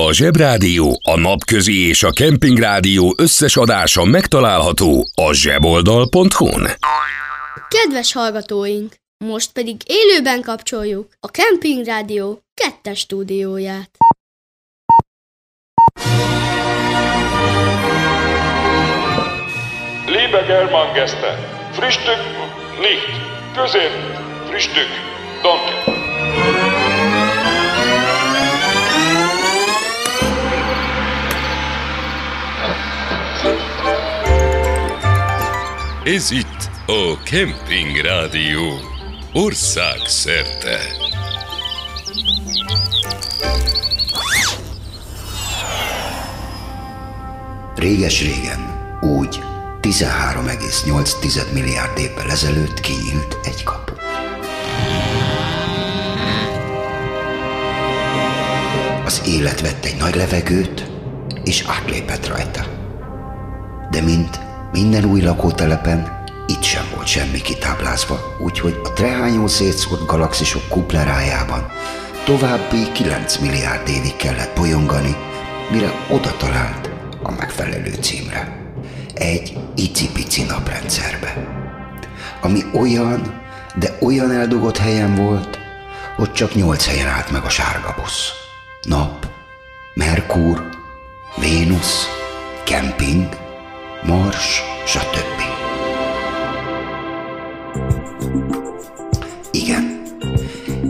A Zsebrádió, a Napközi és a Kempingrádió összes adása megtalálható a zseboldal.hu-n. Kedves hallgatóink! Most pedig élőben kapcsoljuk a Kempingrádió kettes stúdióját. Liebe Germangäste, Frühstück nicht, Közép, Frühstück, danke. Ez itt a Kemping Rádió országszerte. Réges-régen, úgy 13,8 milliárd évvel ezelőtt kinyílt egy kapu. Az élet vett egy nagy levegőt, és átlépett rajta. De mint minden új lakótelepen, itt sem volt semmi kitáblázva, úgyhogy a trehányó szétszórt galaxisok kuplerájában további 9 milliárd évig kellett bolyongani, mire oda talált a megfelelő címre. Egy icipici naprendszerbe. Ami olyan, de olyan eldugott helyen volt, hogy csak nyolc helyen állt meg a sárga busz. Nap, Merkur, Vénusz, kemping, Mars, stb. Igen,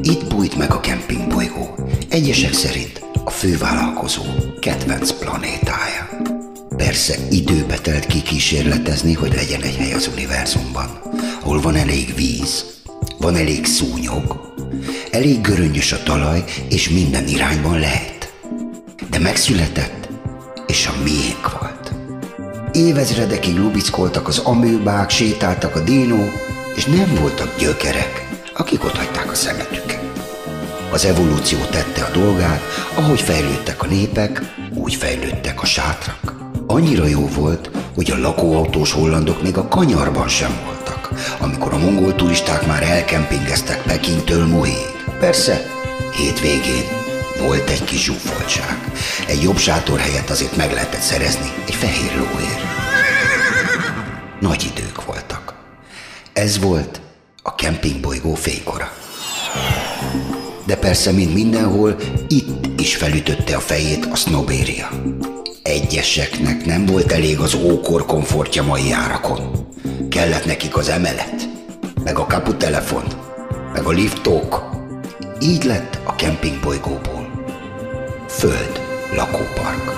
itt bújt meg a kempingbolygó, egyesek szerint a fővállalkozó kedvenc planétája. Persze időbe telt kikísérletezni, hogy legyen egy hely az univerzumban, ahol van elég víz, van elég szúnyog, elég göröngyös a talaj, és minden irányban lehet. De megszületett, és a miénk volt. Évezredekig lubickoltak az amőbák, sétáltak a dinók, és nem voltak gyökerek, akik ott hagyták a szemetüket. Az evolúció tette a dolgát, ahogy fejlődtek a népek, úgy fejlődtek a sátrak. Annyira jó volt, hogy a lakóautós hollandok még a kanyarban sem voltak, amikor a mongol turisták már elkempingeztek Pekintől Muhéig. Persze, hétvégén volt egy kis zsúfoltság. Egy jobb sátor helyett azért meg lehetett szerezni egy fehér lóért. Nagy idők voltak. Ez volt a kempingbolygó fénykora. De persze, mint mindenhol, itt is felütötte a fejét a sznobéria. Egyeseknek nem volt elég az ókor komfortja mai árakon. Kellett nekik az emelet, meg a kaputelefon, meg a liftók. Így lett a kempingbolygóból. Föld, lakópark.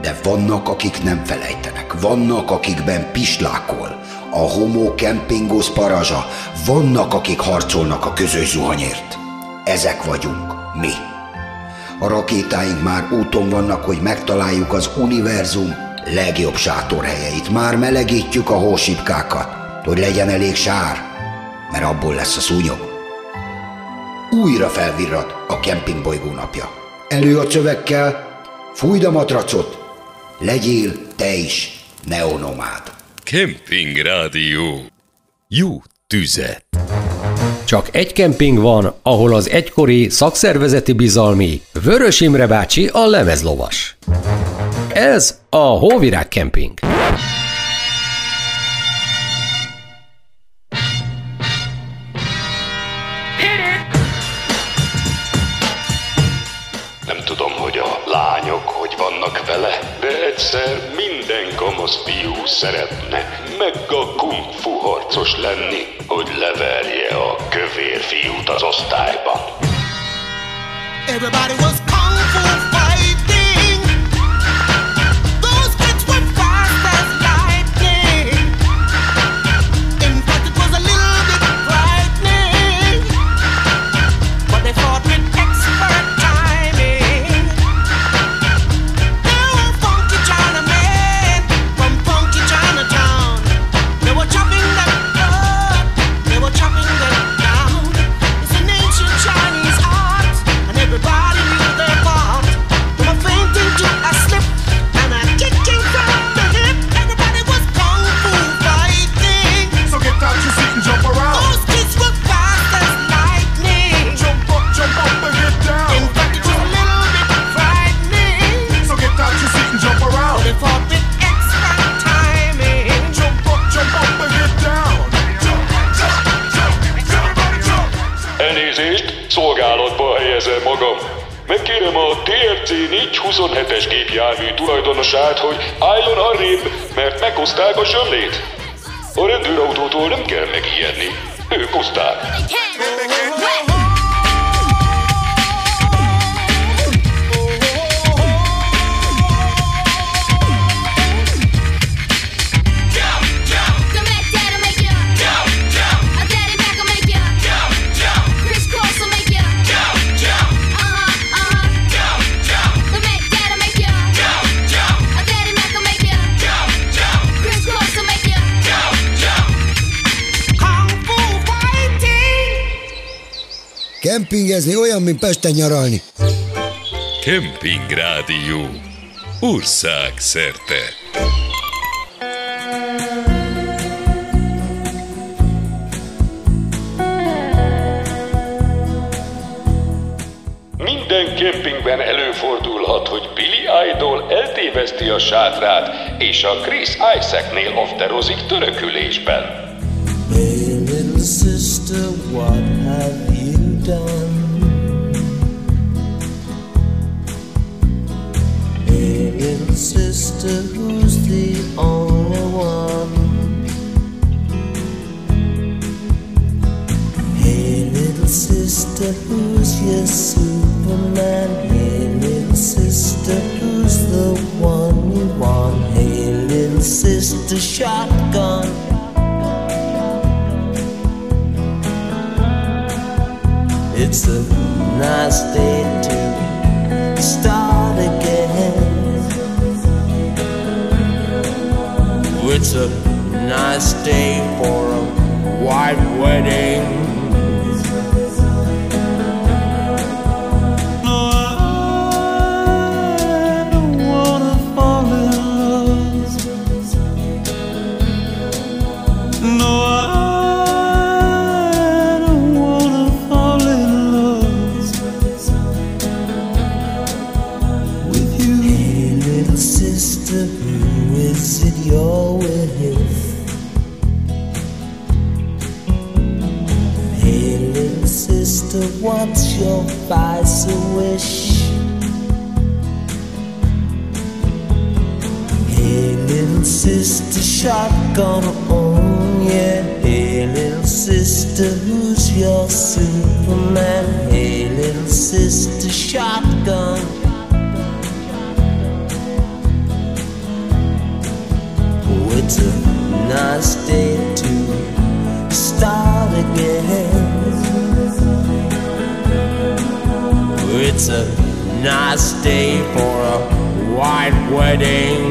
De vannak, akik nem felejtenek, vannak, akikben pislákol, a homo kempingos parazsa, vannak, akik harcolnak a közös zuhanyért. Ezek vagyunk, mi. A rakétáink már úton vannak, hogy megtaláljuk az univerzum legjobb sátorhelyeit. Már melegítjük a hósipkákat, hogy legyen elég sár, mert abból lesz a szúnyog. Újra felvirrat a kempingbolygó napja. Elő a csövekkel, fújd a matracot, legyél te is neonomád. Kemping Rádió. Jó tüzet. Csak egy kemping van, ahol az egykori szakszervezeti bizalmi Vörös Imre bácsi a lemezlovas. Ez a Hóvirág Kemping. Vele, de egyszer minden kamasz fiú szeretne meg a kung fu harcos lenni, hogy leverje a kövér fiút az osztályban. Everybody was kung fu Kempingezni olyan, mint Pesten nyaralni. Kemping Rádió. Ország szerte. Minden kempingben előfordulhat, hogy Billy Idol eltéveszti a sátrát, és a Chris Isaacnél afterozik törökülésben. Hey, sister, who's the only one? Hey, little sister, who's your Superman? Hey, little sister, who's the one you want? Hey, little sister, shotgun. It's a nice day It's a nice day for a white wedding. What's your vice wish? Hey, little sister, shotgun on, yeah. Hey, little sister, who's your Superman? Hey, little sister, shotgun. Nice day for a white wedding.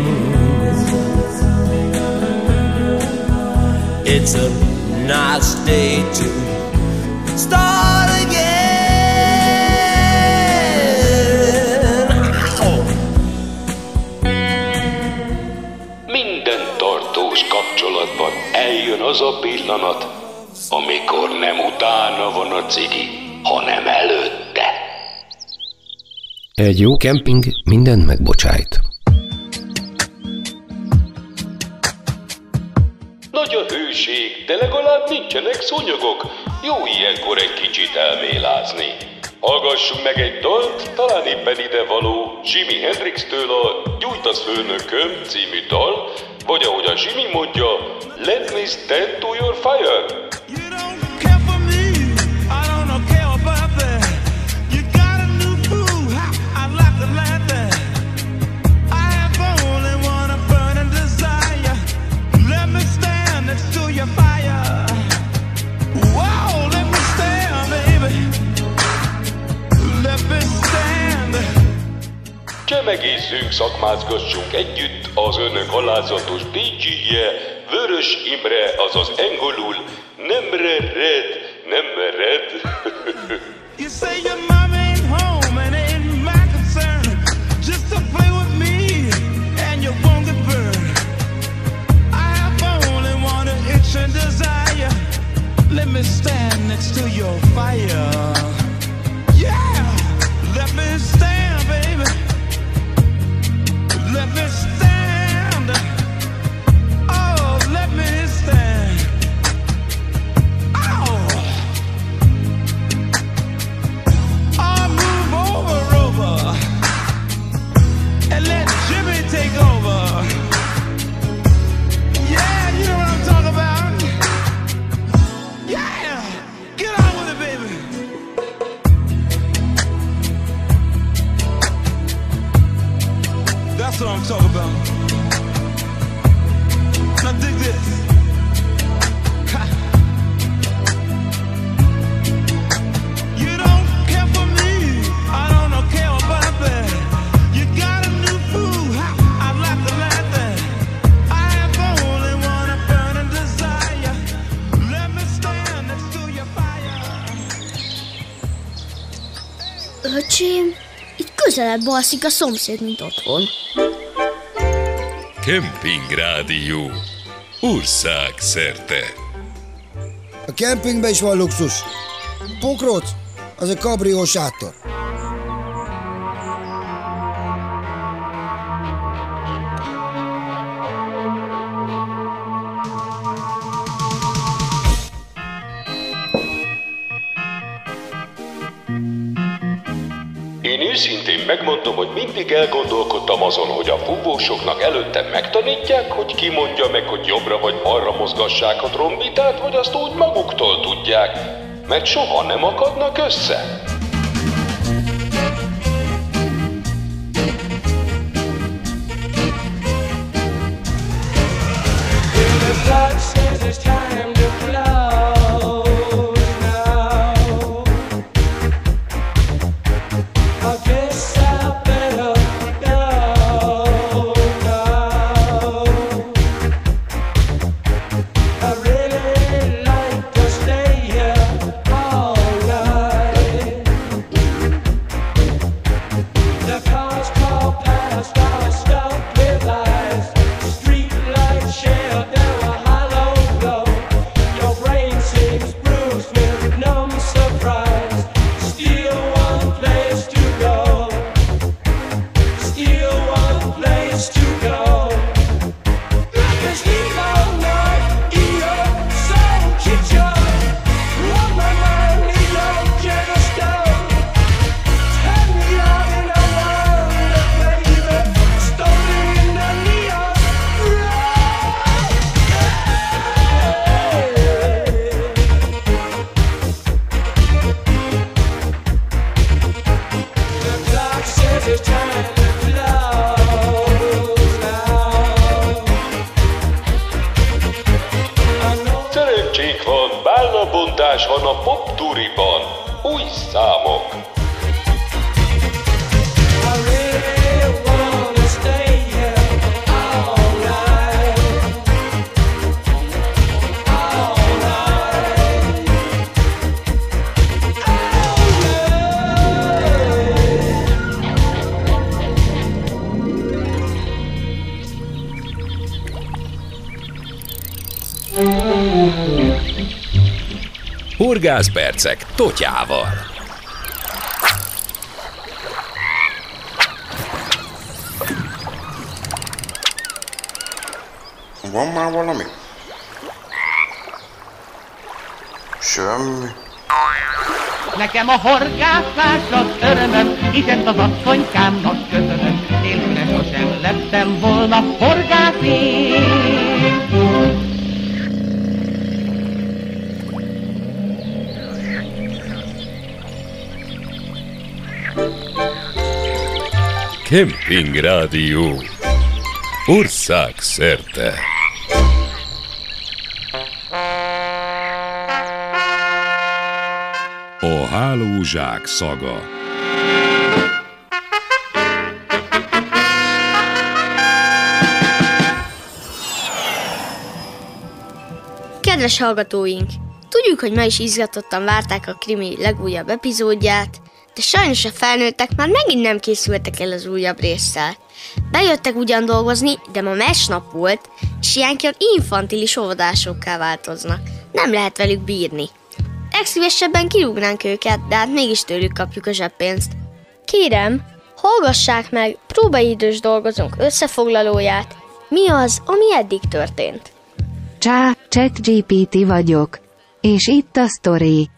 It's a nice day to start again. Minden tartós kapcsolatban eljön az a pillanat, amikor nem utána van a cigi, hanem előtte. Egy jó kemping mindent megbocsájt. Nagy a hőség, de legalább nincsenek szúnyogok. Jó ilyenkor egy kicsit elmélázni. Hallgassunk meg egy dalt, talán éppen ide való Jimi Hendrix-től a Gyújtasz főnököm című dal, vagy ahogy a Jimi mondja, Let me stand to your fire. Csemegészünk, szakmázgassunk együtt az önök alázatos DJ-je, Vörös Imre, azaz engolul, nem red, nem red. You say your mom ain't home and ain't my concern. Just to play with me and you won't get burned. I have only one itch and desire. Let me stand next to your fire. Közelebb alszik a szomszéd, mint otthon. Kemping Rádió. Ország szerte. A kempingben is van luxus. Pokróc, az egy kabrió sátor. Megmondom, hogy mindig elgondolkodtam azon, hogy a fúvósoknak előtte megtanítják, hogy ki mondja meg, hogy jobbra vagy balra mozgassák a trombitát, vagy azt úgy maguktól tudják, mert soha nem akadnak össze. Szerencsék van, bálnabontás van a popturiban. Új számok. Horgászpercek Totyával. Van már valami? Semmi. Nekem a horgászás az örömöm, ezt az asszonykámnak köszönöm. Nélküle sosem lettem volna horgász Kemping Rádió. Ország szerte. A hálózsák szaga. Kedves hallgatóink! Tudjuk, hogy ma is izgatottan várták a krimi legújabb epizódját, de sajnos a felnőttek már megint nem készültek el az újabb résszel. Bejöttek ugyan dolgozni, de ma mesnap volt, és ilyenkor infantilis óvodásokká változnak. Nem lehet velük bírni. Legszívesebben kirúgnánk őket, de hát mégis tőlük kapjuk a zseppénzt. Kérem, hallgassák meg próbaidős dolgozónk összefoglalóját. Mi az, ami eddig történt? Csá, ChatGPT vagyok. És itt a sztori.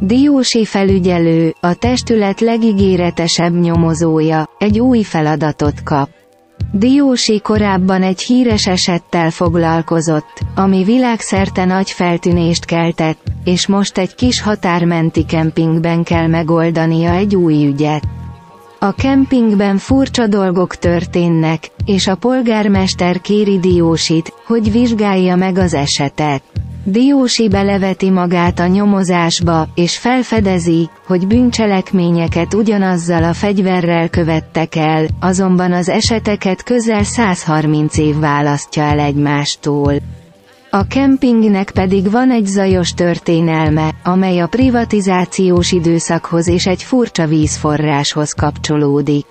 Diósi felügyelő, a testület legígéretesebb nyomozója, egy új feladatot kap. Diósi korábban egy híres esettel foglalkozott, ami világszerte nagy feltűnést keltett, és most egy kis határmenti kempingben kell megoldania egy új ügyet. A kempingben furcsa dolgok történnek, és a polgármester kéri Diósit, hogy vizsgálja meg az esetet. Diósi beleveti magát a nyomozásba, és felfedezi, hogy bűncselekményeket ugyanazzal a fegyverrel követtek el, azonban az eseteket közel 130 év választja el egymástól. A kempingnek pedig van egy zajos történelme, amely a privatizációs időszakhoz és egy furcsa vízforráshoz kapcsolódik.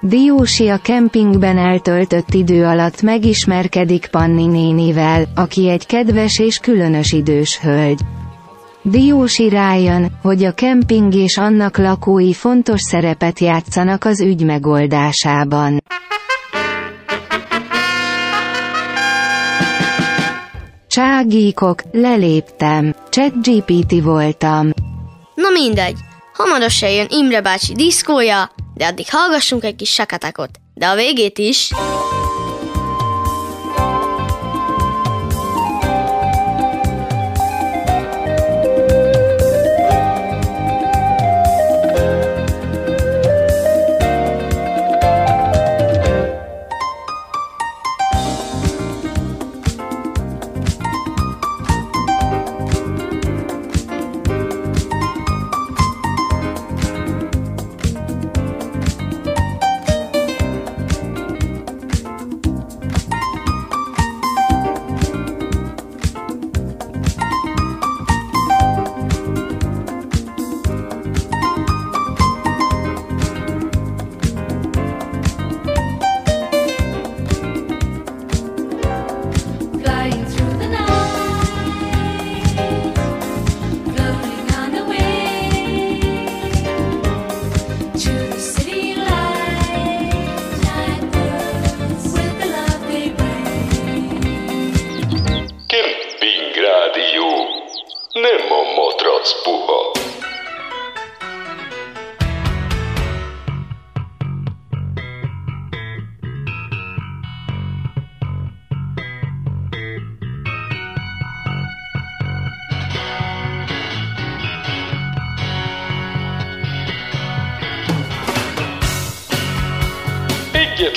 Diósi a kempingben eltöltött idő alatt megismerkedik Panni nénivel, aki egy kedves és különös idős hölgy. Diósi rájön, hogy a kemping és annak lakói fontos szerepet játszanak az ügy megoldásában. Cságíkok, leléptem, ChatGPT voltam. Na mindegy, hamarosan jön Imre bácsi diszkója, de addig hallgassunk egy kis sakatakot. De a végét is.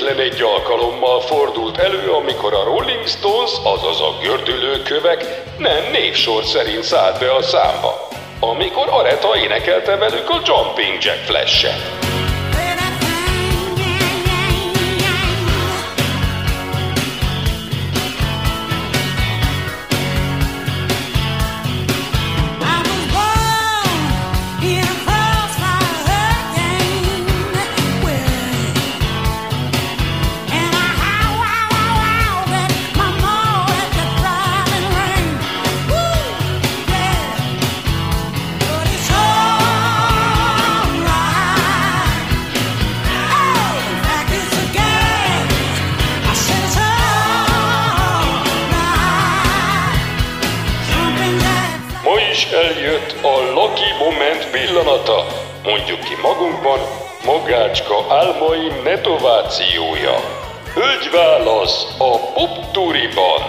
Egyetlen egy alkalommal fordult elő, amikor a Rolling Stones, azaz a gördülőkövek nem névsor szerint szállt be a számba. Amikor Areta énekelte velük a Jumping Jack Flash-et. Pillanata. Mondjuk ki magunkban, magácska álmaim netovációja. Hölgyválasz a popturiban.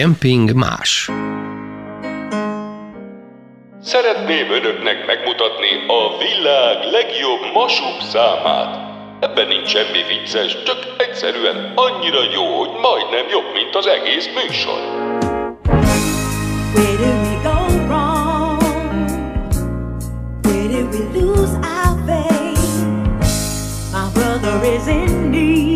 Kemping más. Szeretném önöknek megmutatni a világ legjobb masuk számát. Ebben nincs semmi vicces, csak egyszerűen annyira jó, hogy majdnem jobb, mint az egész műsor. Where did we go wrong? Where did we lose our faith? My brother is in need,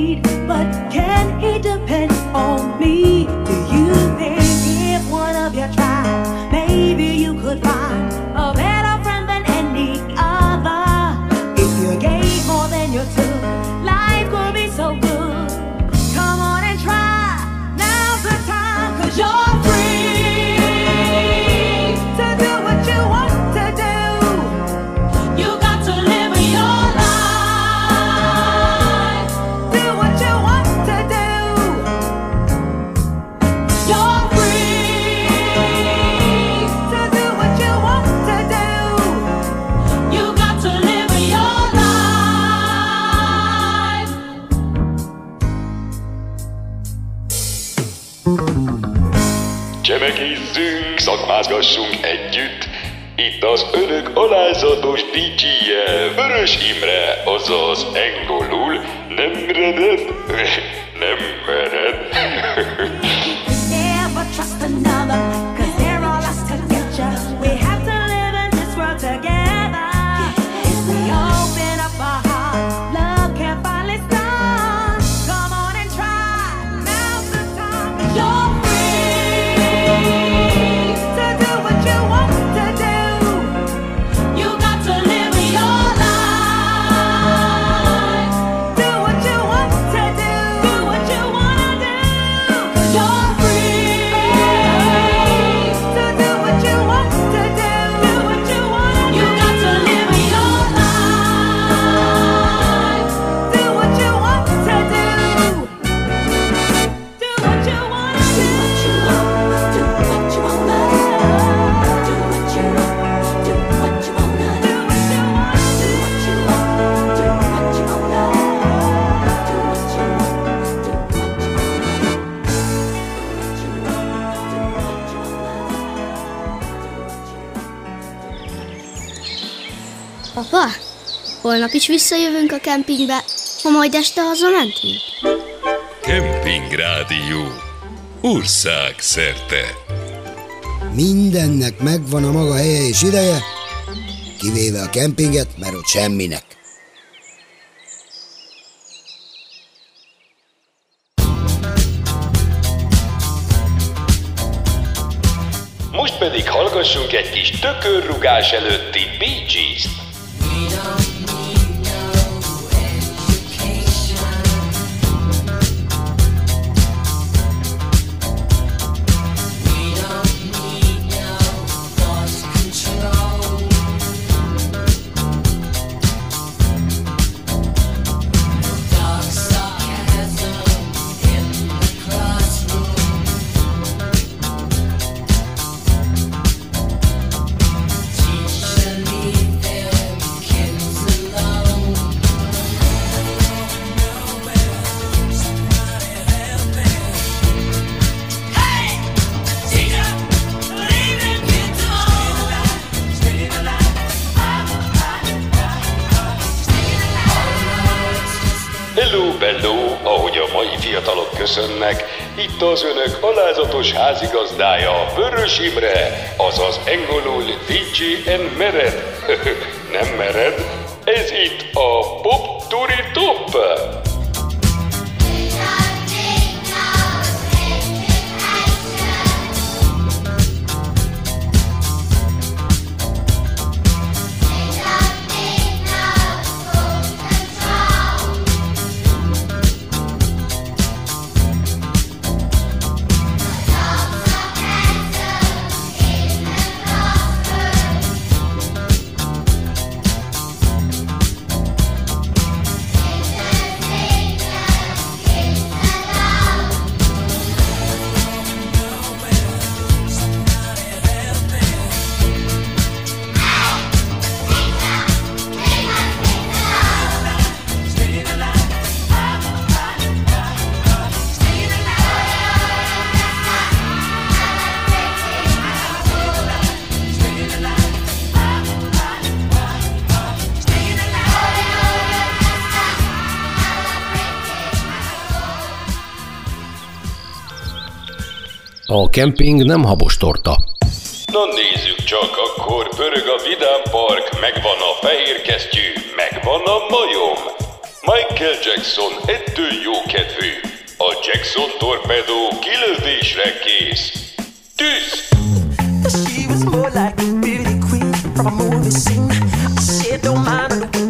Szakmázgassunk együtt. Itt az önök alázatos DJ-je, Vörös Imre, azaz engolul nem mered, nem mered. holnap is visszajövünk a kempingbe, ha majd este hazamentünk? Kemping Rádió. Ország szerte. Mindennek megvan a maga helye és ideje, kivéve a kempinget, mert ott semminek. Most pedig hallgassunk egy kis tökörrugás előtti Bee Gees-t. Az önök alázatos házigazdája, Vörös Imre, azaz engolul DJ en mered. Nem mered, ez itt a Pop Turi Top. Kemping nem habos torta. Na nézzük csak, akkor pörög a Vidám Park, megvan a fehér kesztyű, megvan a majom. Michael Jackson ettől jó kedvű. A Jackson torpedó kilövésre kész. Tűz! She was more like a beauty queen from a movie scene. I said, don't mind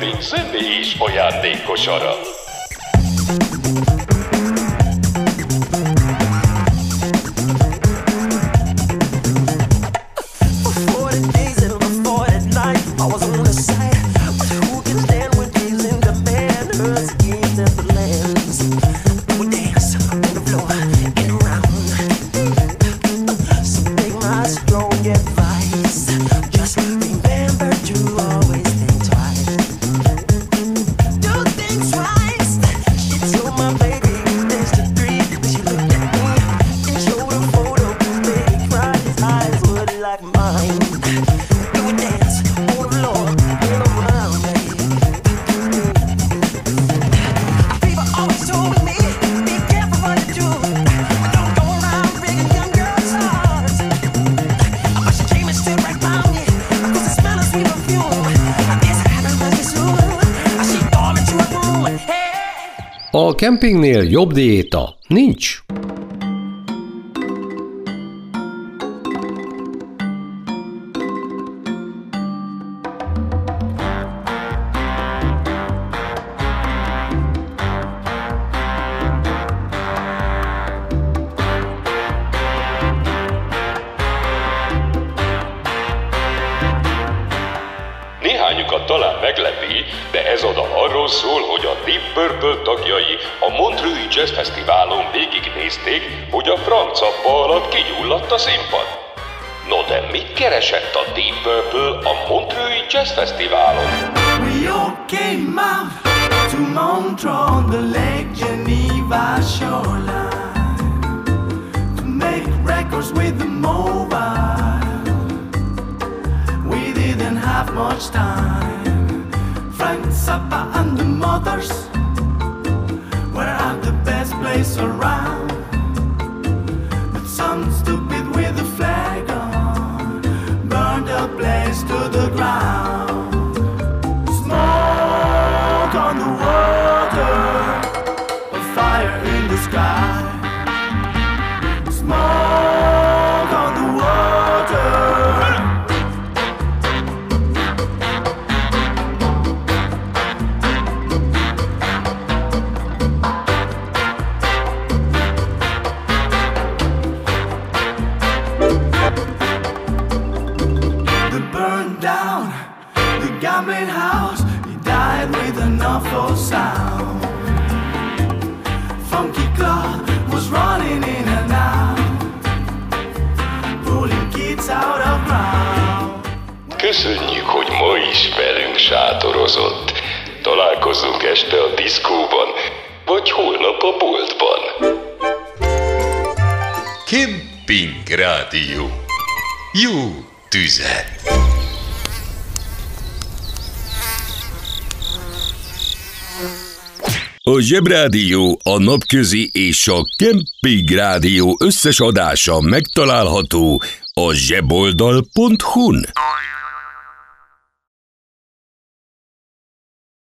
Megérkezik személy is olyan ajándékosara. kempingnél jobb diéta nincs. villant a színpad. No de mit keresett a Deep Purple a Montreux Jazz Fesztiválon? We all came out to Montreux, the Lake Geneva shoreline To make records with the mobile We didn't have much time Frank Zappa and the Mothers Were at the best place around But some stupid este a diszkóban, vagy holnap a boltban. Kemping Rádió. Jó tüzet! A Zsebrádió, a Napközi és a Kemping Rádió összes adása megtalálható a zseboldal.hu-n.